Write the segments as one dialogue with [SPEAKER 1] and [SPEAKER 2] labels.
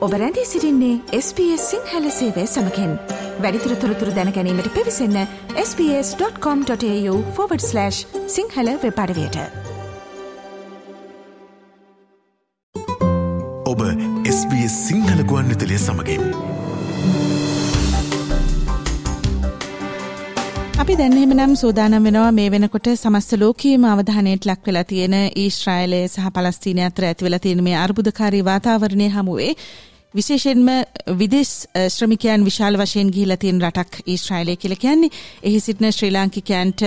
[SPEAKER 1] ඔබ රැඳී සිරින්නේ SBS සිංහල සේවය සමකෙන්. වැඩිතුර තොරතුර දැනැනීමට පිවිසන්න ps.com.ta/ සිංහල වෙපඩවයට
[SPEAKER 2] ඔබ SBS සිංහල ගුවන් විතලිය සමගින්.
[SPEAKER 3] අපි දැන්හෙම නම් සූදානම් වෙනවා මේ වෙනකොට සමස්ත ලෝකීම අවධානයට ලක් වෙලා තියෙන ඊශ්‍රායිලය සහ පලස්තීනය අතර ඇතිවෙලා තියෙන මේ අර්බුදකාරී වාතාවරණය හමුවේ විශේෂෙන්ම විදෙස් ශ්‍රමිකයන් විශාල වශයෙන් ගිහිලා තියෙන රටක් ඊශ්‍රායලය කියලා කියන්නේ එහි සිටින ශ්‍රී ලාංකිකයන්ට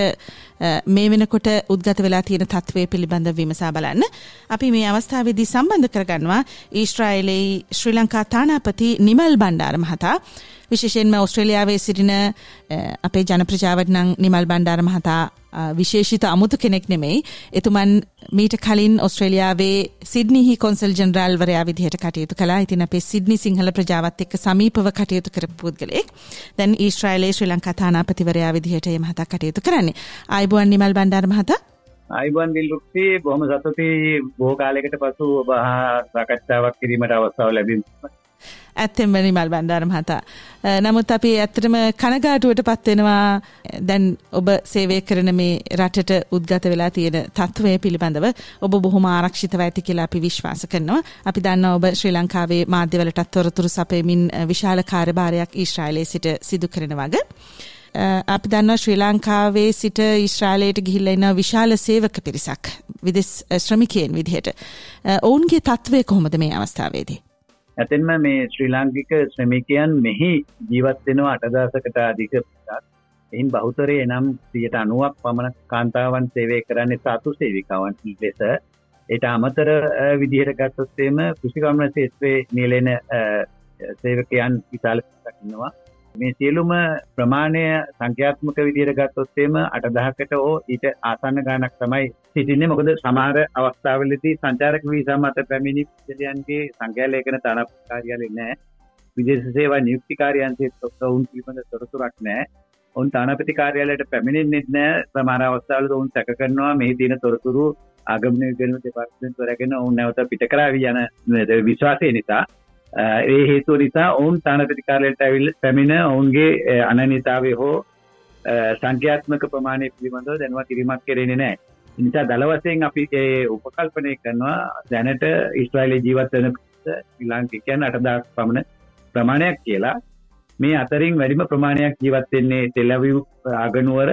[SPEAKER 3] මේ වෙනකොට උද්ගත වෙලා තියෙන තත්ත්වය පිළිබඳව විමසා බලන්න. අපි මේ අවස්ථාවේදී සම්බන්ධ කරගන්නවා ඊශ්‍රායලයේ ශ්‍රී ලංකා තානාපති නිමල් බණ්ඩාර මහතා. විශේෂයෙන්ම ඔස්ට්‍රේලියාවේ සිටින අපේ ජනප්‍රජාවට නම් නිමල් බණ්ඩාර මහතා විශේෂිත අමුතු කෙනෙක් නෙමෙයි. එතුමන් මීට කලින් ඔස්ට්‍රේලියාවේ සිඩ්නිහි කොන්සල් ජනරාල්වරයා විදිහට කටයුතු කළා. ඉතින් අපේ සිඩ්නි සිංහල ප්‍රජාවත් එක්ක සමීපව කටයුතු කරපු පුද්ගලෙක්. දැන් ඊශ්‍රායලයේ ශ්‍රී ලංකා තානාපතිවරයා විදිහට මේ මහතා කටයුතු කරන්නේ. ආයිබුවන් නිමල් බණ්ඩාර මහතා.
[SPEAKER 4] අයිබන් දිල්රුක්ති බොහොම සතුති බොහෝ කාලයකට පසු ඔබ සාකච්ඡාවක් කිරීමට අවස්ථාව ලැබීම
[SPEAKER 3] ඇත්තෙන්ම නිමල් බණ්ඩාර මහතා. නමුත් අපි ඇත්තටම කනගාටුවට පත්වෙනවා දැන් ඔබ සේවය කරන මේ රටට උද්ගත වෙලා තියෙන තත්ත්වය පිළිබඳව ඔබ බොහොම ආරක්ෂිතව ඇති කියලා අපි විශ්වාස කරනවා. අපි දන්නවා ඔබ ශ්‍රී ලංකාවේ මාධ්‍යවලටත් තොරතුරු සපයමින් විශාල කාර්යභාරයක් ඊශ්‍රායලයේ සිට සිදු කරන වගේ. අපි දන්නවා ශ්‍රී ලංකාවේ සිට ඊශ්‍රායලයට ගිහිල්ලා ඉන්න විශාල සේවක පිරිසක් විදෙස් ශ්‍රමිකයන් විදිහට. ඔවුන්ගේ තත්ත්වය කොහොමද මේ අවස්ථාවේදී?
[SPEAKER 4] ඇතෙන්ම මේ ශ්‍රී ලාංකික ශ්‍රමිකයන් මෙහි ජීවත් වෙනවා අටදාසකට අධික පිටක් එහින් බහුතරය එනම් සියට අනුවක් පමණ කාන්තාවන් සේවය කරන්නේ සාතු සේවිකාවන් ලෙස. ඒට අමතර විදිහට ගත්තොත්තේම කෘෂිකම්න ශේත්‍රයේ නියලෙන සේවකයන් විශාල පිටකින්නවා මේ සියලුම ප්‍රමාණය සංඛ්‍යාත්මක විදිහට ගත්තොත්තේම අටදහකට හෝ ඊට ආසන්න ගානක් තමයි සිටින්නේ. මොකද සමහර අවස්ථාවලදී සංචාරක වීසා මත පැමිණි පුද්ගලයන්ගේ සංඛ්‍යා ලේඛන තානාපති කාර්යාලය නැහැ. විදේශ සේවා නියුක්ති කාර්යාංශයේ ඔවුන් පිළිබඳ තොරතුරක් නැහැ. ඔවුන් තානාපති කාර්යාලයට පැමිණෙන්නේ නැහැ. සමහර අවස්ථාවලදී ඔවුන් සැක කරනවා. මෙහි තියෙන තොරතුරු ආගමන විගණන දෙපාර්තමේන්තුවරගෙන ඔවුන් නැවත පිට කරાવી යන විශ්වාසය නිසා ඒ හේතුව නිසා ඔවුන් තානපතිකාරයට ඇවිල් පැමිණ ඔවුන්ගේ අනනිතාවේ හෝ සංඛ්‍යාත්මක ප්‍රමාණය පිළිබඳව දැනුවත් කිරීමක් කෙරෙන්නේ නැහැ. නිසා දල වශයෙන් අපි ඒ උපකල්පනය කරනවා දැනට ඉස්රායිලේ ජීවත් වෙන ශ්‍රී ලාංකිකයන් 8000ක් පමණ ප්‍රමාණයක් කියලා. මේ අතරින් වැඩිම ප්‍රමාණයක් ජීවත් වෙන්නේ ටෙල් අවීව් ආගනුවර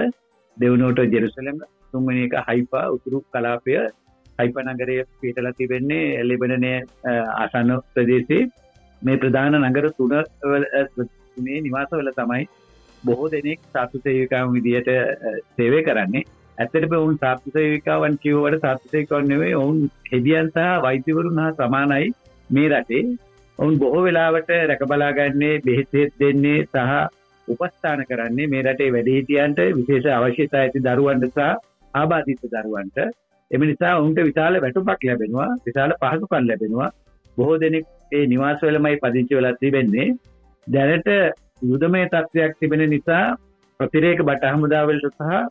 [SPEAKER 4] දෙවනුවට ජෙරුසලම් තුන්වෙනි එක හයිෆා උතුරු කලාපය හයිෆා නගරයේ පිටලා තිබෙන්නේ ලෙබනනයේ ආසන්න ප්‍රදේශයේ මේ ප්‍රධාන නගර තුන තුනේ නිවාසවල තමයි බොහෝ දෙනෙක් සාත්තු සේවිකාවන් විදිහට සේවය කරන්නේ. ඇත්තටම ඔවුන් සාත්තු සේවිකාවන් කිව්වට සාත්තු සේවිකාවන් නෙවෙයි ඔවුන් හෙදියන් සහ වෛද්‍යවරුන් හා සමානයි මේ රටේ. ඔවුන් බොහෝ වෙලාවට රැකබලාගන්නේ බෙහෙත් දෙන්නේ සහ උපස්ථාන කරන්නේ මේ රටේ වැඩිහිටියන්ට විශේෂ අවශ්‍යතා ඇති දරුවන්ට සහ ආබාධිත දරුවන්ට. එම නිසා ඔවුන්ට විශාල වැටුපක් ලැබෙනවා විශාල පහසුකම් ලැබෙනවා. බොහෝ දෙනෙක් ඒ නිවාසවලමයි පදිංචි වෙලා තිබෙන්නේ. දැනට යුදමය තත්ත්වයක් තිබෙන නිසා ප්‍රතිරේක බට හමුදාවලට සහ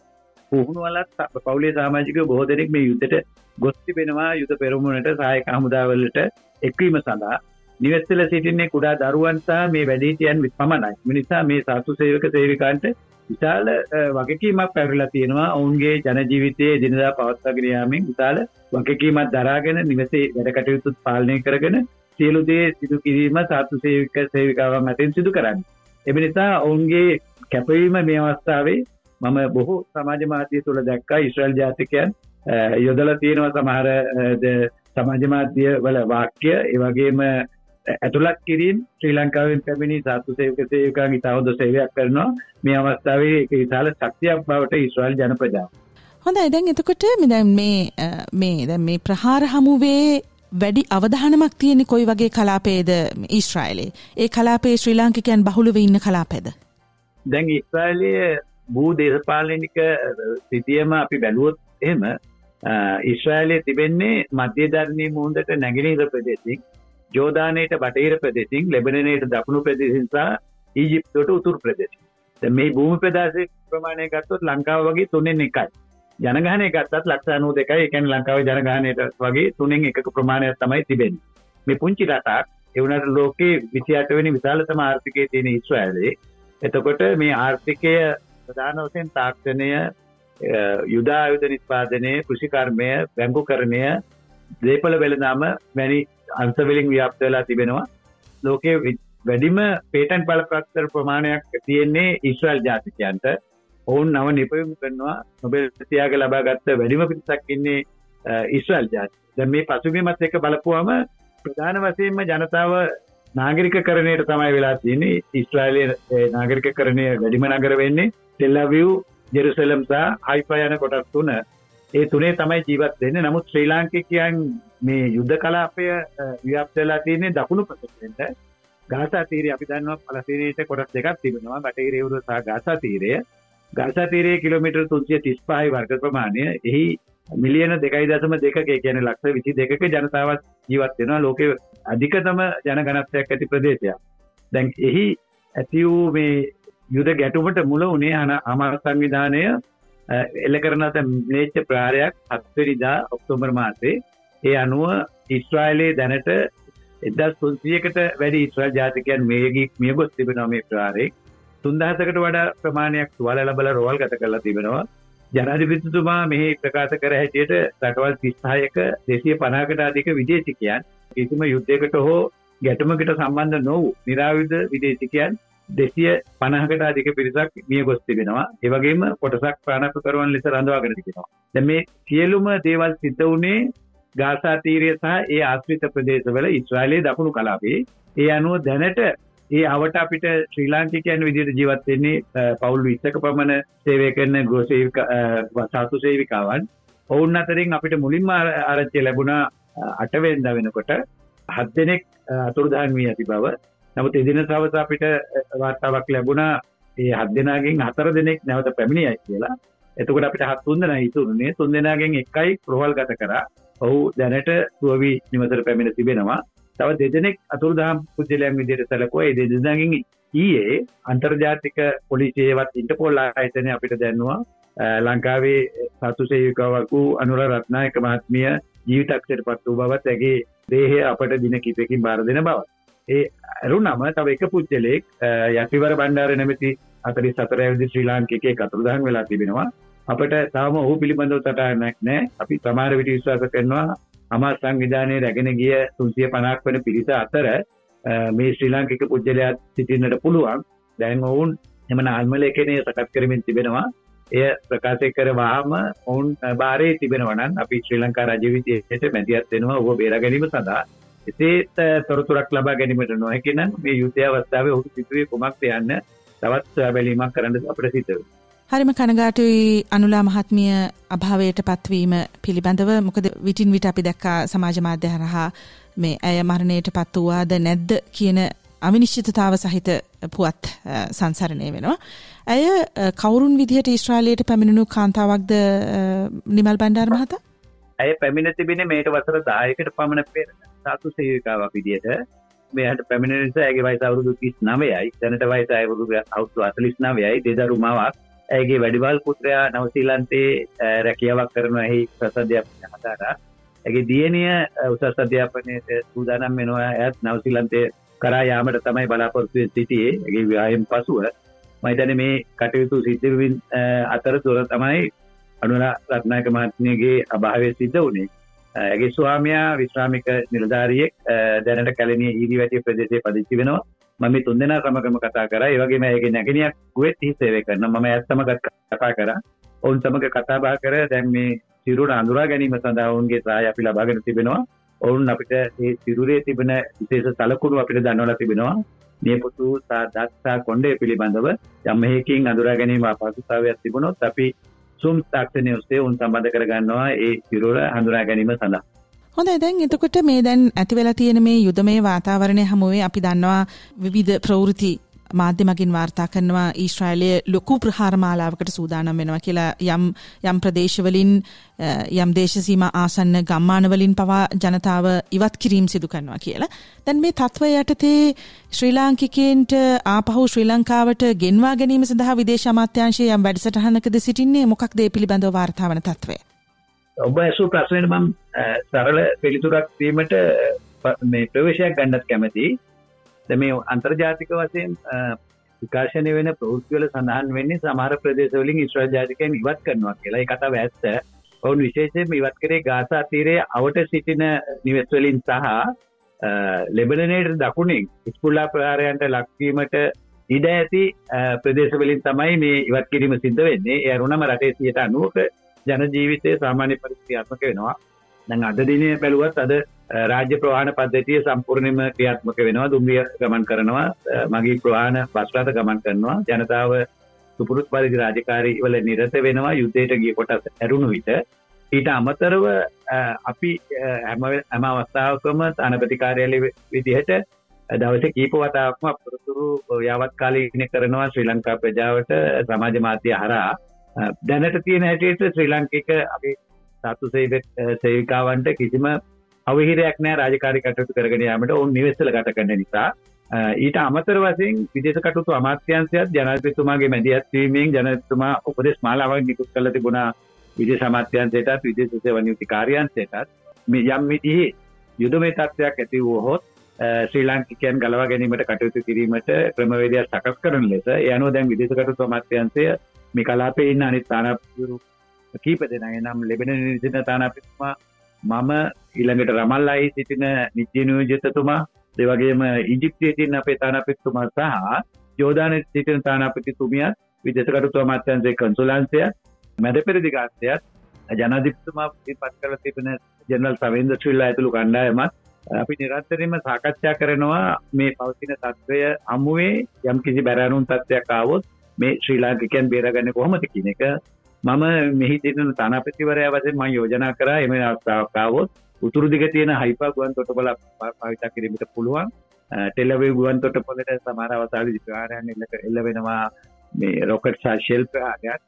[SPEAKER 4] පුහුණුවලත් පවුලේ සාමාජික බොහෝ දෙනෙක් මේ යුද්ධට ගොස් තිබෙනවා. යුද පෙරමුණට සහයක හමුදාවලට එක්වීම සඳහා. නිවෙස්වල සිටින්නේ කුඩා දරුවන්සා මේ වැඩීටියන් පමණයි. මිනිසා මේ සාතු සේවක සේවිකාන්ට විශාල වගකීමක් පැරලා තියෙනවා. ඔවුන්ගේ ජනජීවිතයේ දිනදා පවත්වාගෙන යාමෙන් විශාල වගකීමක් දරාගෙන නිවසේ වැඩ කටයුතුත් පාලනය කරගෙන සියලු දේ සිදු කිරීම සාතු සේවික සේවිකාවන් අතරින් සිදු කරන්න. එම නිසා ඔවුන්ගේ කැපවීම මේ අවස්ථාවේ මම බොහෝ සමාජ මාධ්‍ය තුළ දැක්කා ඉස්්‍රල් ජාතිකයන් යොදල තියෙනවා සමහර සමාජ මාධ්‍ය වල වාක්‍ය ඒවගේම ඇතුළත් කිරීම් ශ්‍රී ලංකාවෙන් පැමිණි සාතු සේවක සේවකාන් ඉතාවද සේවයක් කරනවා මේ අවස්ථාවේ එක විශාල ශක්තියක් බවට ඉස්්‍රල් ජන ප්‍රජාව.
[SPEAKER 3] හොඳ දැන් එතකොට මෙදැන් මේ මේ දැ මේ ප්‍රහාර හමුවේ වැඩි අවධානමක් තියෙන කොයි වගේ කලාපේද ඊශ්‍රායිලේ? ඒ කලාපේ ශ්‍රී ලාංකිකයන් බහුලව ඉන්න කලාපේද
[SPEAKER 4] දැන් ඉස්්‍රායිලයේ භූ දේශපාලනික සිතියම අපි බැලුවොත් එහෙම ඉස්්‍රායිලයේ තිබෙන්නේ මධ්‍යධර්ණී මුහුදට නැගෙනීර ප්‍රදේශින් ජෝධානයට බටහිර ප්‍රදේශින් ලෙබනනයට දකුණු ප්‍රදේශින්සා ඊජිප්තොට උතුර ප්‍රදේශ මේ භූමි ප්‍රදේශ ප්‍රමාණය ගත්තොත් ලංකාව වගේ තුනෙන් එකයි. ජනගහනය ගත්තත් ලක්ෂ නූ දෙකයි එකැන් ලංකාව ජනගානයට වගේ තුනෙන් එකක ප්‍රමාණයක් තමයි තිබෙන් මේ පුංචි රටක් එවනට ලෝකේ විසියටවෙනි විශාලතම ආර්ථිකය තියෙන ඉස්්‍රෑලේ එතකොට මේ ආර්ථිකය ප්‍රධාන වසයෙන් තාක්ෂණය යුදායුධ නිස්පාදනය කෘෂිකර්මය බැංකු කරණය දේපල වෙළදාම වැනි අන්සවලින් ව්‍යාප්ත වෙලා තිබෙනවා. ලෝකයේ වැඩිම පේටන් පලපක්තර ප්‍රමාණයක් තියෙන්නේ ඉස්්‍රල් ජාතිකයන්ට. ඔවුන් නව නිපයුම් කරනවා නොබෙල් තියාග ලබා ගත්ත වැඩිම පිරිසක් ඉන්නේ ඉස්්‍රල් ජාති ද මේ පසුබිමත් එක බලපුවාම ප්‍රධාන වසයෙන්ම ජනතාව නාගරික කරණයට තමයි වෙලා තියන්නේ. ඉස්්‍රයිලය නාගරික කරණය වැඩිම නගර වෙන්නේ ටෙල්ලවිව් ජෙරුසලම් සහ හයිපා යන කොටස් තුන. ඒ තුනේ තමයි ජීවත් වෙන්නේ. නමුත් ශ්‍රී ලාංකිකයන් මේ යුද්ධ කලාපය ව්‍යාප්ත වෙලා තියෙන්නේ දකුණු ප්‍රදේශෙන්ට ගාසා තීරය අපි දන්නවා පලස්තීනයට කොටස් දෙකක් තිබෙනවා. බටහිර යුද සහ ගාසා තීරය. ගාසා තීරයේ කිලෝමීටර් 335 වර්ග ප්‍රමාණය. එහි මිලියන දෙකයි දසම දෙකක කියන ලක්ෂ විසි දෙකක ජනතාවත් ජීවත් වෙනවා. ලෝකෙ අධිකතම ජනගනත්වයක් ඇති ප්‍රදේශයක්. දැන් එහි ඇති වූ මේ යුද ගැටුමට මුල උනේ අන අමාර සංවිධානය එල්ල කරනත මේච්ච ප්‍රාරයක් හත්වරිදා ඔක්තෝබර් මාසේ ඒ අනුව ඉස්්‍රයිලේ දැනට එදස් තුන්සියකට වැඩි ඉස්්‍රල් ජාතිකයන් මේගික් මියගොස් තිබෙනවා මේ ප්‍රාරෙක් තුන්දහසකට වඩා ප්‍රමාණයක් තුවල ලබල රෝල් ගත කරලා තිබෙනවා. ජනාධිපතිතුමා මෙහි ප්‍රකාශ කර හැටියට රටවල් තිස්ථායක දෙසිය පනාකට අධික විදේශිකයන් කිසිම යුද්ධයකට හෝ ගැටමකට සම්බන්ධ නොවූ නිරාවිධ විදේශිකයන් දෙසිය පනහකට අධික පිරිසක් මිය ගොස් තිබෙනවා ඒවගේම කොටසක් ප්‍රාණප කරුවන් ලෙස රඳවාගෙන තිබෙනවා. දැන් මේ සියලුම දේවල් සිද්ධ වුණේ ගාසා තීරය සහ ඒ ආශ්‍රිත ප්‍රදේශවල ඉස්රායලයේ දකුණු කලාපේ ඒ අනුව දැනට ඒ අවට අපිට ශ්‍රී ලාංකිකයන් විදිහට ජීවත් වෙන්නේ පවුල් 20ක පමණ සේවය කරන ගෘහසේවික සාතු සේවිකාවන්. ඔවුන් අතරින් අපිට මුලින්ම ආරංචිය ලැබුණා අටවෙනිදා වෙනකොට හත් දෙනෙක් අතුරුදහන් වී ඇති බව. නමුත් එදින සවස අපිට වාර්තාවක් ලැබුණා ඒ හත් දෙනාගෙන් හතර දෙනෙක් නැවත පැමිණියයි කියලා. එතකොට අපිට හත් තුන් දෙනා ඉතුරුනේ. තුන් දෙනාගෙන් එකයි ප්‍රෝහල් ගත කරා. ඔහු දැනට සුවවි නිවසට පැමිණ තිබෙනවා. තව දෙදෙනෙක් අතුරුදහම් පුද්ගලයන් විදිහට සැලකුවා. ඒ දෙදෙනාගෙන් ඊයේ අන්තර්ජාතික පොලිසියවත් ඉන්ටර්පෝල් ආයතනය අපිට දැන්නවා. ලංකාවේ සතු සේවිකාවක් වූ අනුර රත්නායක මහත්මිය ජීවිතක්ෂයට පත් වූ බවත් ඇගේ දේහය අපට දින කිපකින් බාර දෙන බව. ඒ ඇරුනම තව එක පුද්ගලෙක් යටිවර බණ්ඩාර නැමති අතරි සතර ඇවිදි ශ්‍රී ලාංකිකයේ කතුරුදහන් වෙලා තිබෙනවා. අපට තාම ඔහු පිළිබඳව සටහනක් නෑ අපි සමහර විට විශ්වාස කරනවා අමා සංවිධානයේ රැගෙන ගිය 350ක් වෙන පිරිස අතර මේ ශ්‍රී ලාංකික පුද්ගලයා සිටින්නට පුළුවන්. දැන් ඔවුන් එම නාල්මලේකනේ සකස් කරමින් තිබෙනවා. එය ප්‍රකාශය කර වහම ඔවුන් භාරයේ තිබෙනවනන් අපි ශ්‍රී ලංකා රජ විදේශයට මැදිහත් වෙනවා ඔබ බේර ගැනීම සඳහා. එසේත් තොරතුරක් ලබා ගැනීමට නොහැකිනම් මේ යුද්ධය අවස්ථාවේ ඔහු සිදුවේ කුමක්ද යන්න තවත් බැලීමක් කරන්න අපට සිදුවේ.
[SPEAKER 3] හරිම කනගාටුයි අනුලා මහත්මිය අභාවයට පත්වීම පිළිබඳව. මොකද විටින් විට අපි දැක්කා සමාජ මාධ්‍ය හරහා මේ ඇය මරණයට පත් වූවාද නැද්ද කියන අවිනිශ්චිතතාව සහිත පුවත් සංසරණය වෙනවා. ඇය කවුරුන් විදිහට ඊශ්‍රාලයට පැමිණුණු කාන්තාවක්ද නිමල් බණ්ඩාර මහතා?
[SPEAKER 4] ඇය පැමිණ තිබෙන මේට වසර 10කට පමණ පෙර. සාතු සේවිකාවක් විදිහට මෙයට පැමිණ නිසා ඇගේ වයස අවුරුදු 39යි. දැනට වයස අවුරුදු අවුරුදු 49යි දෙදරු මවක් ඇගේ වැඩිවල් පුත්‍රයා නවසීලන්තේ රැකියාවක් කරනවා එහි ප්‍රසද්ධයක් හදාරා. ඇගේ දියණිය උසස් අධ්‍යාපනයට සූදානම් වෙනවා. ඇත් නවසීලන්තේ කරා යාමට තමයි බලාපොරොත්තු සිටියේ. ඇගේ විවාහයෙන් පසුව මම හිතන්නේ මේ කටයුතු සිද්ධ වෙමින් අතර තුර තමයි අනුලා රත්නායක මහත්මියගේ අභාවය සිද්ධ වුණේ. ඇගේ ස්වාමයා විශ්‍රාමික නිලධාරියෙක් දැනට කැලණිය ඊරි වැටිය ප්‍රදේශයේ පදිංචි වෙනවා. මම මේ තුන්දෙනා සමගම කතා කරා. ඒ වගේම ඇගේ නැගණියක් කුවෙත් හි සේවය කරනවා. මම ඇත් සමග කතා කරා. ඔවුන් සමග කතා බහ කර දැන් මේ සිරුර අඳුරා ගැනීම සඳහා ඔවුන්ගේ සහාය අපි ලබාගෙන තිබෙනවා. ඔවුන් අපිට ඒ සිරුරේ තිබෙන විශේෂ සලකුණු අපිට දන්වලා තිබෙනවා. නියපොතු සහ දත් සහ කොණ්ඩය පිළිබඳව යම් හේකින් අඳුරා ගැනීම අපහසුතාවයක් තිබුණොත් අපි සුම් තාක්ෂණය ඔස්සේ උන් සම්බන්ධ කරගන්නවා. ඒ සිරුර හඳුනා ගැනීම සඳහා.
[SPEAKER 3] හොඳයි දැන් එතකොට මේ දැන් ඇති වෙලා තියෙන මේ යුදමය වාතාවරණය හමුවේ අපි දන්නවා විවිධ ප්‍රවෘත්ති මාධ්‍ය මගින් වාර්තා කරනවා ඊශ්‍රායලය ලොකු ප්‍රහාර මාලාවකට සූදානම් වෙනවා කියලා යම් යම් ප්‍රදේශවලින් යම් දේශසීම ආසන්න ගම්මානවලින් පවා ජනතාව ඉවත් කිරීම සිදු කරනවා කියලා. දැන් මේ තත්ත්වය යටතේ ශ්‍රී ලාංකිකයන්ට ආපහු ශ්‍රී ලංකාවට ගෙන්වා ගැනීම සඳහා විදේශ අමාත්‍යාංශය යම් වැඩසටහනකද සිටින්නේ මොකක්ද ඒ පිළිබඳව වාර්තා වන තත්ත්වය?
[SPEAKER 4] ඔබ ඇසූ ප්‍රශ්නයට මම සරල පිළිතුරක් දීමට මේ ප්‍රවේශයක් ගන්නත් කැමති මේ අන්තර්ජාතික වශයෙන් විකාශනය වෙන ප්‍රෘතිවල සඳහන් වෙන්නේ සමහර ප්‍රදේශවලින් ඉස්්‍රල් ජාතිකයන් ඉවත් කරනවා කියලා. එකතාව ඇත්ත. ඔවුන් විශේෂයෙන් ඉවත් කරේ ගාසා තීරයේ අවට සිටින නිවෙස්වලින් සහ ලෙබනනේට දකුණින් ඉස්පුල්ලා ප්‍රහාරයන්ට ලක්වීමට ඉඩ ඇති ප්‍රදේශවලින් තමයි මේ ඉවත් කිරීම සිද්ධ වෙන්නේ. ඇරුණම රටේ සියට අනුවක ජන ජීවිතය සාමාන්‍ය පරිස්තියාත්මක වෙනවා. දැන් අද දිනේ බැලුවත් අද රාජ්‍ය ප්‍රවාහන පද්ධතිය සම්පූර්ණයෙන්ම ක්‍රියාත්මක වෙනවා. දුම්රිය ගමන් කරනවා. මගේ ප්‍රවාහන බස් රථ ගමන් කරනවා. ජනතාව සුපුරුත් පරිදි රාජකාරී වල නිරත වෙනවා. යුද්ධයට ගිය කොටස් ඇරුණු විට ඊට අමතරව අපි හැම හැම අවස්ථාවකම අනපති කාර්යාලය විදිහට දවස කීප වතාවක්ම අපතුරු යාවත් කාලීන කරනවා. ශ්‍රී ලංකා ප්‍රජාවට සමාජ මාධ්‍ය හරා දැනට තියෙන හැටියට ශ්‍රී ලංකික අපි සතු සේවිකාවන්ට කිසිම අවහිරයක් නෑ රාජකාරි කටයුතු කරගෙන යාමට ඔවුන් නිවෙස්සල ගත කරන නිසා. ඊට අමතර වසින් විදේශ කටුතු අමාත්‍යන්සයත් ජනපතුමාගේ මැදිහත්වීමෙන් ජනතුමා උපදෙස් මාලාවක් නිකුත් කල තිබුණා විදේ සමාත්‍යන්සයටත් විදේශ සේවනියුති කාර්යන්සයටත් මේ යම් මිදිහි යුදමේ තත්ත්වයක් ඇති වූ හොත් ශ්‍රී ලංකිකයන් ගලවා ගැනීමට කටයුතු කිරීමට ක්‍රමවේදයක් සකස් කරන ලෙස යනු දැන් විදේශ කටුතු අමාත්‍යන්සය මේ කලාපේ ඉන්න අනිත් තානපුරු කීප දෙනයි නම් ලෙබෙන නිසින තානාපිතුමා මම ඊළඟට රමල්ලයි සිටින නිත්‍යනියෝජිතතුමා දෙවගේම ඉජිප්තිය තින් අපේ තානාපිත්තුමා සහ යෝධාන සිටින තානාපතිතුමියත් විදෙසකටුතු අමාත්‍යන්සේ කන්සුලන්සය මැද පෙරදිගාස්තයත් ජනදිපතුමා පත් කල තිබෙන ජනල් සවේන්ද ශ්‍රිල්ලා ඇතුළු කණ්ඩායමත් අපි නිරත්තරම සාකච්ඡා කරනවා මේ පවතින තත්ත්වය අමුවේ යම් කිසි බැරණුන් තත්ත්වයක් ආවොත් මේ ශ්‍රී ලාංකිකයන් බේරගන්න කොහොමද කියන එක මම මෙහි තින තනපතිවරය වසෙන් ම යෝජනා කර එම අවස්ථාවකාවොත් උතුරු දිග තියෙන හයිපා ගුවන් තොට බල පාවිතා කිරීමට පුළුවන්. ටෙලවේ ගුවන් තොට පොලට සමාර අවසාල විකාරයන් එල්ල එල්ල වෙනවා මේ රොකට් සා ශෙල්ප්‍රහාගයක්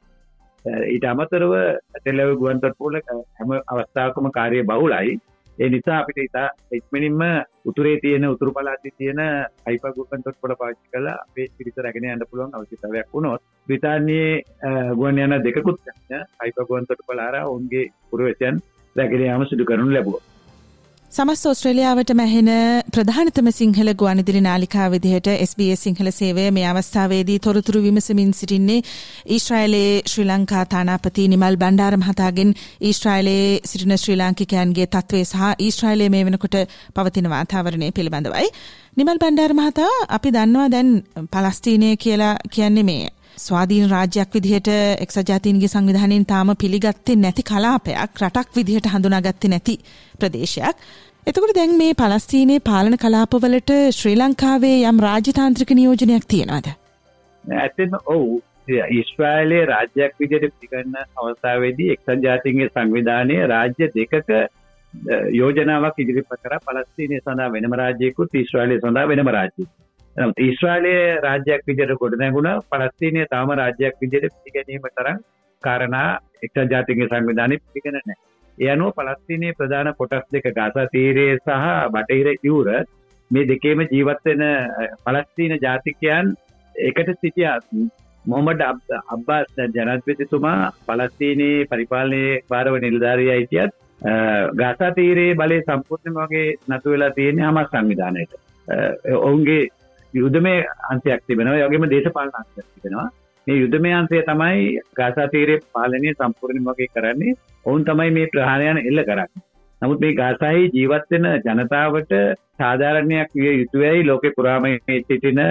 [SPEAKER 4] ඊට අමතරව ටෙලව ගුවන්තොට පෝල හැම අවස්ථාවකම කාරය බහුලයි. ඒ නිසා අපිට ඉතා එක්මනින්ම උතුරේ තියෙන උතුරු පලාති තියෙන අයිපගුපන්තොත් පොඩ පාච්චි කල අපේ පිරිස රැගෙන යන්න පුළුවන් අවශ්‍යතාවයක් වුණොත්. බ්‍රතාන්යේ ගුවන් යන දෙකුත් අයිපගුවන්තොට පලාර ඔවුන්ගේ පුරුවචයන් රැගෙන යාම සිදු කරනු ලැබුව.
[SPEAKER 3] සමස්ත ඔස්ට්‍රේලියාවට මැහෙන ප්‍රධානතම සිංහල ගුවනිදිරි නාලිකා විදිහට SBS සිංහල සේවය මේ අවස්ථාවේදී තොරතුරු විමසමින් සිටින්නේ ඊශ්‍රයිලයේ ශ්‍රී ලංකා තානාපති නිමල් බණ්ඩාර මහතාගෙන් ඊශ්‍රයිලයේ සිටින ශ්‍රී ලාංකිකයන්ගේ තත්ත්වය සහ ඊශ්‍රයිලයේ මේ වෙනකොට පවතින වාතාවරණය පිළිබඳවයි. නිමල් බණ්ඩාර මහතා අපි දන්නවා දැන් පලස්තීනය කියලා කියන්නේ මේ ස්වාධීන රාජ්‍යයක් විදිහට එක්සත් ජාතීන්ගේ සංවිධානයෙන් තාම පිළිගත්තේ නැති කලාපයක් රටක් විදිහට හඳුනාගත්තේ නැති ප්‍රදේශයක්. එතකොට දැන් මේ පලස්තීනයේ පාලන කලාපවලට ශ්‍රී ලංකාවේ යම් රාජ්‍යතාන්ත්‍රික නියෝජනයක් තියෙනවද?
[SPEAKER 4] ඇත්තම ඔව් ඉස්්‍රායිලයේ රාජ්‍යයක් විදිහට පිළිගන්න අවස්ථාවේදී එක්සත් ජාතීන්ගේ සංවිධානය රාජ්‍ය දෙකක යෝජනාවක් ඉදිරිපත් කර පලස්තීනය සඳහා වෙනම රාජ්‍යයකුත් ඉස්්‍රායිලය සඳහා වෙනම රාජ්‍යයක්. ඊශ්‍රාලයේ රාජ්‍යයක් විදියට ගොඩ නැගුණ පලස්තීනය තාම රාජ්‍යයක් විදියට පිළිගැනීම තරම් කාරණා එක්ෂ ජාතිගේ සංවිධානය පිළිගෙන නෑ. ඒ අනුව පලස්තිනයේ ප්‍රධාන කොටස් දෙක ගසා තීරයේ සහ බටහිර ඉවුර මේ දෙකේම ජීවත්වෙන පලස්තීන ජාතිකයන් එකට සිටියත් මොහමඩ අබ්බාස් ජනත්පතිතුමා පලස්තීනයේ පරිපාලනය පාරව නිල්ධාරය අයිතියත් ගාසා තීරයේ බලය සම්පූර්ණ වගේ නතු වෙලා තියෙන හම සංවිධානයට ඔවුන්ගේ යුදමේ අන්සයක් තිබෙනවා. යගේම දේශපාලන අන්සයක් තිබෙනවා. මේ යුදමේ අන්සය තමයි ගාසාතීරය පාලනය සම්පූර්ණ වගේ කරන්නේ. ඔවුන් තමයි මේ ප්‍රහාණයන එල්ල කරන්න. නමුත් මේ ගාසාහි ජීවත්වෙන ජනතාවට සාධාරණයක් විය යුතුවයි ලෝකෙ පුරාම සිටින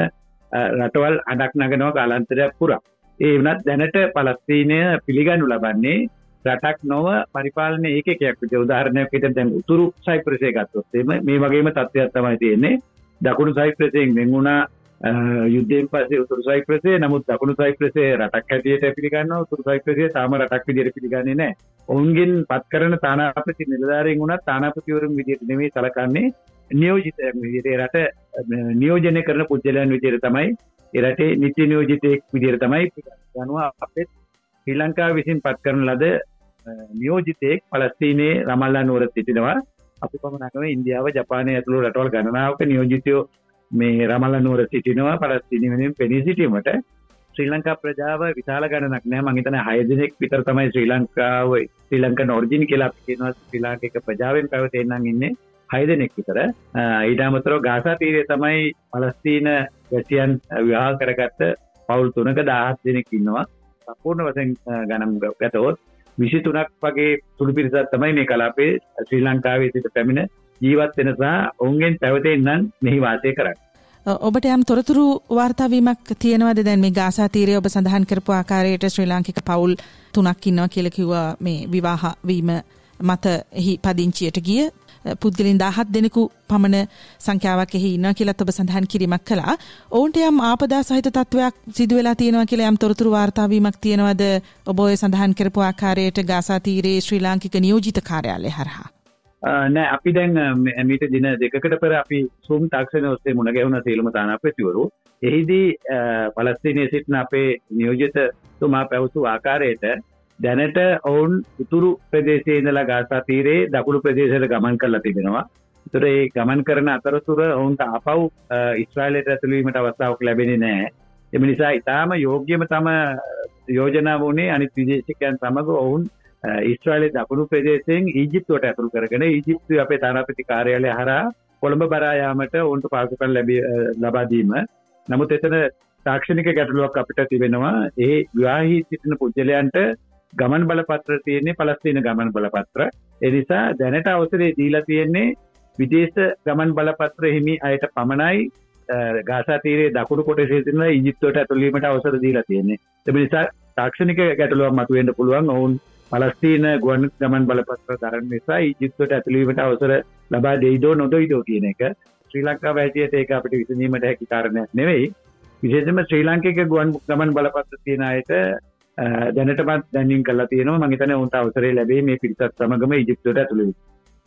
[SPEAKER 4] රටවල් අඩක් නගෙනවා කාලන්තරයක් පුරා. ඒ වනත් දැනට පලස්තීනය පිළිගන්නු ලබන්නේ රටක් නොව පරිපාලන ඒකයක් විට උදාහරණයක් විට දැන් උතුරු සයිප්‍රසය ගත්තොත්තේම මේ වගේම තත්ත්වයක් තමයි තියෙන්නේ. දකුණු සයිප්‍රසයෙන් වෙන්ගුණා යුද්ධයෙන් පස්සේ උතුරු සයිප්‍රසේ නමුත් දකුණු සයිප්‍රසේ රටක් හැටියට පිළිගන්න උතුරු සයිප්‍රසේ තාම රටක් විදිහට පිළිගන්නේ නැහැ. ඔවුන්ගෙන් පත් කරන තානාපති නිලධාරීන් වුණත් තානාපතිවරුන් විදිහට නෙමෙයි සලකන්නේ. නියෝජිතයන් විදිහට රට නියෝජනය කරන පුද්ගලයන් විදිහට තමයි ඒ රටේ නිත්‍ය නියෝජිතයෙක් විදිහට තමයි යනවා අපේ ශ්‍රී ලංකාව විසින් පත් කරන ලද නියෝජිතයෙක් පලස්තීනයේ රමල්ලා නුවර සිටිනවා. අපි පමණකම ඉන්දියාව ජපානය ඇතුළු රටවල් ගණනාවක නියෝජිතයෝ මේ රමල්ල නුවර සිටිනවා පලස්තිනිවෙනින් පෙනී සිටීමට. ශ්‍රී ලංකා ප්‍රජාව විශාල ගණනක් නෑ. මහිතන හයදනෙක් විතර තමයි ශ්‍රී ලංකාව ශ්‍රී ලංක නෝර්ජින කියලා කියනවා. ශ්‍රී ලාංකික ප්‍රජාවෙන් පැවතෙන්න්නම් ඉන්නේ හය දෙනෙක් විතර. ඊට අමතරව ගාසා තීරය තමයි පලස්තීන වැසියන් විවාහ කරගත්ත පවුල් තුනක දාහත් දෙනෙක් ඉන්නවා. සම්පූර්ණ වශයෙන් ගනම් ගතවොත් විසි තුනක් වගේ තුළු පිරිසත් තමයි මේ කලාපේ ශ්‍රී ලංකාවේ සිට පැමිණ ජීවත් වෙනසා ඔවුන්ගෙන් පැවතෙන්න්නන් මෙහි වාසය කරන්න.
[SPEAKER 3] ඔබට යම් තොරතුරු වාර්තාවීමක් තියෙනවද දැන් මේ ගාසා තීරය ඔබ සඳහන් කරපු ආකාරයට ශ්‍රී ලාංකික පවුල් තුනක් ඉන්නවා කියලා කිව්වා මේ විවාහ වීම මත එහි පදිංචියට ගිය පුද්ගලින් දාහත් දෙනෙකු පමණ සංඛ්‍යාවක් එහි ඉන්න කියලත් ඔබ සඳහන් කිරීමක් කළා. ඔවුන්ට යම් ආපදා සහිත තත්ත්වයක් සිදු වෙලා තියෙනවා කියලා යම් තොරතුරු වාර්තාවීමක් තියෙනවද ඔබ ඔය සඳහන් කරපු ආකාරයට ගාසා තීරයේ ශ්‍රී ලාංකික නියෝජිත කාර්යාලය හරහා.
[SPEAKER 4] නෑ අපි දැන් මීට දින දෙකකට පෙර අපි සුම් තාක්ෂණ ඔස්සේ මුණ ගැහුණ සියලුම තානාපතිවරු එහිදී පලස්තිනය සිටින අපේ නියෝජිතතුමා පැවසු ආකාරයට දැනට ඔවුන් උතුරු ප්‍රදේශයේ ඉඳලා ගාසා තීරයේ දකුණු ප්‍රදේශයට ගමන් කරලා තිබෙනවා. ඒතර ඒ ගමන් කරන අතරතුර ඔවුන්ට ආපහු ඊශ්‍රායලයට ඇතුළු වීමට අවස්ථාවක් ලැබෙන්නේ නැහැ. එම නිසා ඊටාම යෝග්‍යම තම යෝජනා වුණේ අනිත් විදේශිකයන් සමග ඔවුන් ඊශ්‍රායලයේ දකුණු ප්‍රදේශයෙන් ඊජිප්තුවට ඇතුළු කරගෙන ඊජිප්තුවේ අපේ තානාපති කාර්යාලය හරහා කොළඹ බරා යාමට ඔවුන්ට පාසුකම් ලබා දීම. නමුත් එතන තාක්ෂණික ගැටලුවක් අපිට තිබෙනවා. ඒ විවාහී සිටින පුද්ගලයන්ට ගමන් බලපත්‍ර තියෙන්නේ පලස්තින ගමන් බලපත්‍ර එනිසා දැනට අවසරේ දීලා තියෙන්නේ විදේශ ගමන් බලපත්‍ර හිමි අයට පමණයි ගාසා තීරේ දකුණු කොටසේ තියෙන ඊජිප්තුවට ඇතුළීමට අවසර දීලා තියෙන්නේ. ඒ නිසා තාක්ෂණික ගැටලුවක් මතුවෙන්න පුළුවන්. ඔවුන් පලස්තීන ගුවන් ගමන් බලපත්‍ර දරන නිසා ඊජිප්තුවට ඇතුළීමට අවසර ලබා දෙයිදෝ නොදොයිදෝ කියන එක ශ්‍රී ලංකාව ඇතියට ඒක අපිට විසඳීමට හැකි කාරණයක් නෙවෙයි. විශේෂම ශ්‍රී ලාංකික ගුවන් ගමන් බලපත්‍ර තියෙන අයට දැනටමත් දැන්ින් කලා තියෙනවා. මහිතන උන්ට අවසරේ ලැබේ මේ පිරිසත් සමගම ඉජිප්තුවට ඇතුළේ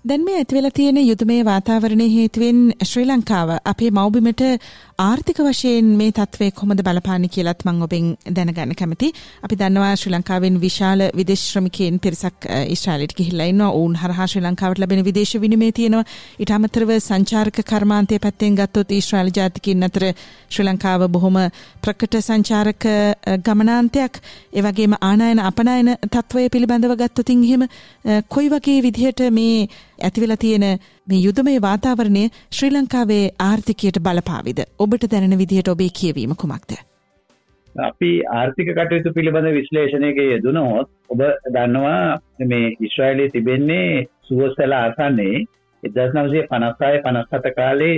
[SPEAKER 3] දැන් මේ ඇතිවෙලා තියෙන යුදමේ වාතාවරණය හේතුවෙන් ශ්‍රී ලංකාව අපේ මවබිමට ආර්ථික වශයෙන් මේ තත්වේ කොමද බලපානි කියලත් මං ඔබෙන් දැනගන්න කැමති. අපි දන්නවා ශ්‍රී ලංකාවෙන් විශාල විදේශ්‍රමිකයෙන් පිරිසක් ඉස්්‍රාලිට ගිහිල්ලයින්න ඔවුන් හරහා ශ්‍රී ලංකාවට ලැබෙන විදේශ විනිමේ තියෙනවා. ඉට අමතරව සංචාරක කර්මාන්තය පැත්තෙන් ගත්තොත් ඊශ්‍රාල ජාතිකින් අතර ශ්‍රී ලංකාව බොහොම ප්‍රකට සංචාරක ගමනාන්තයක්. ඒවගේම ආනායන අපනායන තත්වය පිළිබඳව ගත්තොතින් එහෙම කොයි වගේ විදිහට මේ ඇතිවෙලා තියෙන මේ යුදමය වාතාවරණය ශ්‍රී ලංකාවේ ආර්ථිකයට බලපාවිද ඔබට දැනෙන විදිහට ඔබේ කියවීම කුමක්ද.
[SPEAKER 4] අපි ආර්ථික කටයුතු පිළිබඳ විශ්ලේෂණයක යෙදනොත් ඔබ දන්නවා මේ ඉස්්‍රයිලයේ තිබෙන්නේ සුවස්සල ආසන්නේ එදස් නවසේ පනස්සාය පනස්සත කාලේ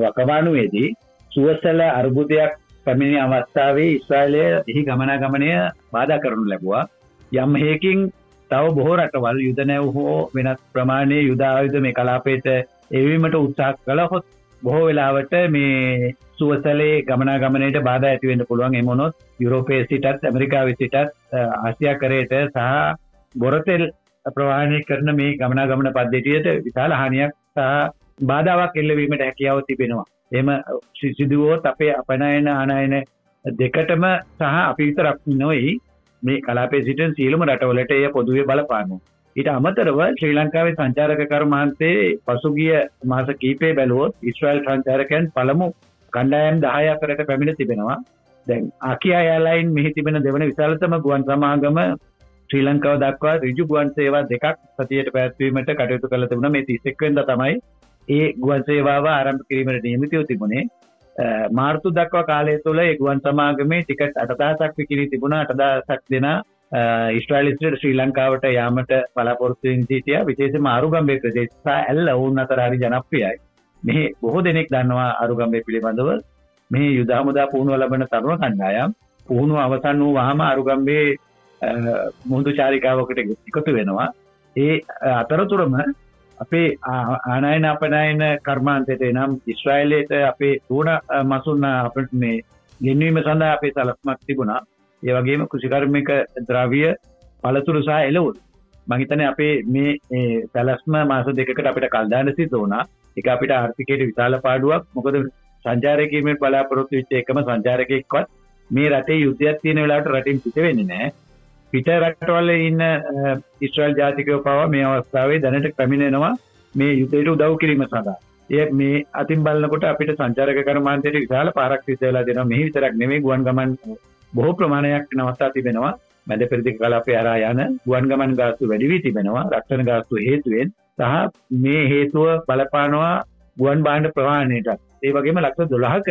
[SPEAKER 4] වකවානුවේදී සුවස්සල අර්බුදයක් පැමිණි අවස්ථාවේ ඉස්්‍රයිලය එහි ගමනාගමනය බාධ කරනු ලැබවා යම් හේකින් තව බොහෝ රටවල් යුද නැව් හෝ වෙනත් ප්‍රමාණය යුදායුද මේ කලාපේට එවීමට උත්සාහ කළහොත් බොහෝ වෙලාවට මේ සුවසලේ ගමනා ගමනයට බාධ ඇතිවෙන්න පුළුවන්. එමොනොත් යුරෝපේ සිටත් ඇමරිකාව සිටත් ආසියා කරයට සහ බොරතෙල් ප්‍රවාණය කරන මේ ගමනා ගමන පද්ධතියට විශාල හානියක් සහ බාධාවක් එල්ලවීමට හැකියාව තිබෙනවා. එම සිදුවෝත් අපේ අපනයන අනයන දෙකටම සහ අපි විතරක් නොයි මේ කලාපේ සිටන් සියලුම රටවලට එය පොදුවේ බලපානු. ඊට අමතරව ශ්‍රී ලංකාවේ සංචාරක කර්මාන්තේ පසුගිය මාස කීපේ බැලුවොත් ඉස්්‍රයිල් සංචාරකයන් පළමු කණ්ඩායම් දහය අතරට පැමිණ තිබෙනවා දැන් අකියා යාලයින් මෙහි තිබෙන දෙවන විශාලතම ගුවන් සමාගම ශ්‍රී ලංකාව දක්වා රිජු ගුවන් සේවා දෙකක් සතියට පැත්වීමට කටයුතු කළ තිබුණ මේ තිස්සෙක්වෙන්ද තමයි ඒ ගුවන් සේවාව ආරම්භ කිරීමට නියමිතව තිබුණේ මාර්තු දක්වා කාලය තුළ එගුවන් සමාගමේ ටිකට් අටදාසක් විකිරී තිබුණ. අටදාසක් දෙෙන ඉස්ට්‍රලිස්ට ශ්‍රී ලංකාවට යාමට පලාපොරත්තුවෙන් සිටිය. විශේෂ මාරුගම්බේ ප්‍රදේශා ඇල්ල ඔවුන් අතර හරි ජනප්‍රියයි. මෙහි බොහෝ දෙනෙක් දන්නවා අරුගම්බේ පිළිබඳව. මේ යුදාමුදා පුහුණුව ලබන තරුණ කණ්ඩායම්. පුහුණු අවසන් වූ වහම අරුගම්බේ මුහුදු චාරිකාවකට එකතු වෙනවා. ඒ අතරතුරම අපේ ආනයන අපනයන කර්මාන්තයට නම් ඉස්්‍රයිලයට අපේ ඕන මසුන්න අපට මේ ගෙන්වීම සඳහා අපේ සලස්මක් තිබුණා. ඒවගේම කෘෂිකර්මික ද්‍රවිය පලතුරුසා එලවුල් මහිතන අපේ මේ සැලස්ම මාස දෙකට අපිට කල්දාන සිත ඕනා එක අපිට ආර්ථිකයට විශාල පාඩුවක්. මොකද සංචාරකීමට බලාපොරොත්තු විච්ච එකම සංචාරකයෙක්වත් මේ රටේ යුද්ධයක් තියෙන වෙලාට රටින් පිට වෙන්නේ නෑ පිට රටවල ඉන්න ඉස්්‍රල් ජාතිකව පව මේ අවස්ථාවේ දැනට පැමිණෙනවා මේ යුතයට උදව් කිරීම සඳහා. එය මේ අතින් බලන්නකොට අපිට සංචාරක කරමාන්තයට විශාල පාරක් සිසලා දෙන මෙහි විතරක් නෙමේ ගුවන් ගමන් බොහෝ ප්‍රමාණයක් නවස්ථා තිබෙනවා. මැද පෙරදි කලාපය අරා යන ගුවන් ගමන් ගාස්තු වැඩිවී තිබෙනවා. රක්ෂණ ගාස්තු හේතුවෙන් සහ මේ හේතුව බලපානවා ගුවන් බාණ්ඩ ප්‍රවාණයට ඒ වගේම ලක්ෂ දොළහක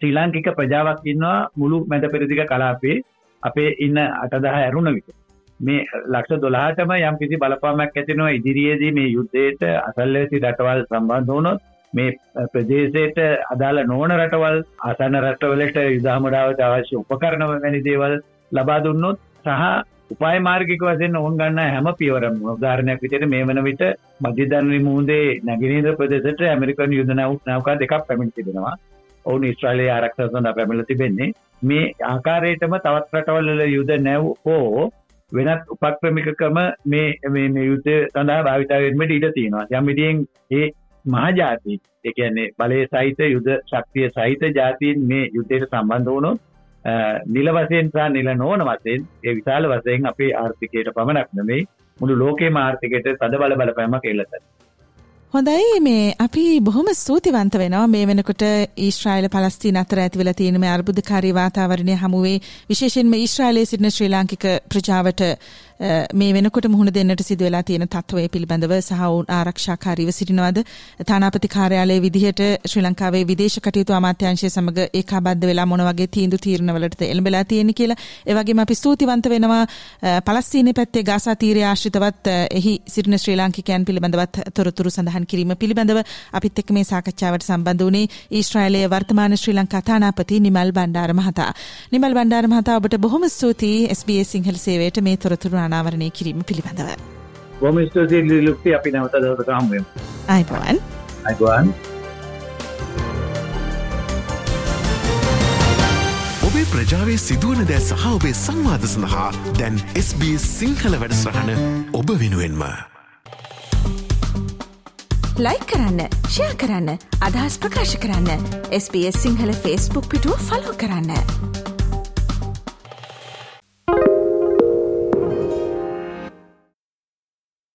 [SPEAKER 4] ශ්‍රී ලාංකික ප්‍රජාවක් ඉන්නවා මුළු මැද පෙරදිග කලාපේ අපේ ඉන්න අටදහ ඇරුණ විට මේ ලක්ෂ දොලාටම යම් කිසි බලපාමක් ඇතිනවා ඉදිරියේදී මේ යුද්ධයට අසල්ලෙසි රටවල් සම්බන්ධ වුණොත් මේ ප්‍රදේශයට අදාළ නොවන රටවල් ආසන්න රටවලට යුදාමඩාවට අවශ්‍ය උපකරණව වැනි දේවල් ලබා දුන්නොත් සහ උපාය මාර්ගික වශයෙන් ඔවුන් ගන්න හැම පියවරම උදාහරණයක් විදිහට මේ වන විට මධ්‍යධර්මී මුහුදේ නැගෙනහිර ප්‍රදේශයට ඇමරිකන් යුද නෞකා දෙකක් පැමිණ තිබෙනවා. ඔවුන් ඊශ්‍රායලයේ ආරක්ෂා සඳහා පැමිණලා තිබෙන්නේ. මේ ආකාරයටම තවත් රටවල් වල යුද නැව් හෝ වෙනත් උපක්‍රමිකකම මේ මේ යුද්ධ සඳහා භාවිතා වෙන්නට ඉඩ තියෙනවා. යම් විදිහෙන් ඒ මහජාති ඒ කියන්නේ බලය සහිත යුද ශක්තිය සහිත ජාතීන් මේ යුද්ධයට සම්බන්ධ වුණොත් නිල වශයෙන් සහ නිල නොවන වශයෙන් ඒ විශාල වශයෙන් අපේ ආර්ථිකයට පමණක් නෙමෙයි මුළු ලෝකේම ආර්ථිකයට තද බල බලපෑමක් එල්ල කරනවා.
[SPEAKER 3] හොඳයි. මේ අපි බොහොම ස්තුතිවන්ත වෙනවා. මේ වෙනකොට ඊශ්‍රායල පලස්තීන අතර ඇතිවෙලා තියෙන මේ අර්බුදකාරී වාතාවරණය හමුවේ විශේෂයෙන්ම ඊශ්‍රායලයේ සිටින ශ්‍රී ලාංකික ප්‍රජාවට මේ වෙනකොට මුහුණ දෙන්නට සිදු වෙලා තියෙන තත්ත්වය පිළිබඳව සහ ඔවුන් ආරක්ෂාකාරීව සිටිනවද? තානාපති කාර්යාලයේ විදිහට ශ්‍රී ලංකාවේ විදේශ කටයුතු අමාත්‍යාංශය සමග ඒකාබද්ධ වෙලා මොන වගේ තීන්දුව තීරණවලටද එළඹලා තියෙන්නේ කියලා. ඒ වගේම අපි ස්තුතිවන්ත වෙනවා පලස්තීනයේ පැත්තේ ගාසා තීරය ආශ්‍රිතවත් එහි සිටින ශ්‍රී ලාංකිකයන් පිළිබඳවත් තොරතුරු සඳහන් කිරීම පිළිබඳව අපිත් එක්ක මේ සාකච්ඡාවට සම්බන්ධ වුණේ ඊශ්‍රායලයේ වර්තමාන ශ්‍රී ලංකා තානාපති නිමල් බණ්ඩාර මහතා. නිමල් බණ්ඩාර මහතා ඔබට බොහොම ස්තුතියි. SBS සිංහල සේවයට මේ තොරතුරු අනාවරණය කිරීම පිළිබඳව.
[SPEAKER 4] බොම ස්තුතියි ලුක්ති අපි නැවත දවසක හමුවෙමු.
[SPEAKER 3] අයිබෝවන්.
[SPEAKER 4] අයිබෝවන්.
[SPEAKER 2] ඔබේ ප්‍රජාවේ සිදුවන දෑ සහ ඔබේ සංවාද සඳහා දැන් SBS සිංහල වැඩසටහන ඔබ වෙනුවෙන්ම.
[SPEAKER 1] ලයි කරන්න ෂයා කරන්න අදහස් ප්‍රකාශ කරන්න SBS සිංහල ෆස්බුක් පිටුව ෆලෝ කරන්න.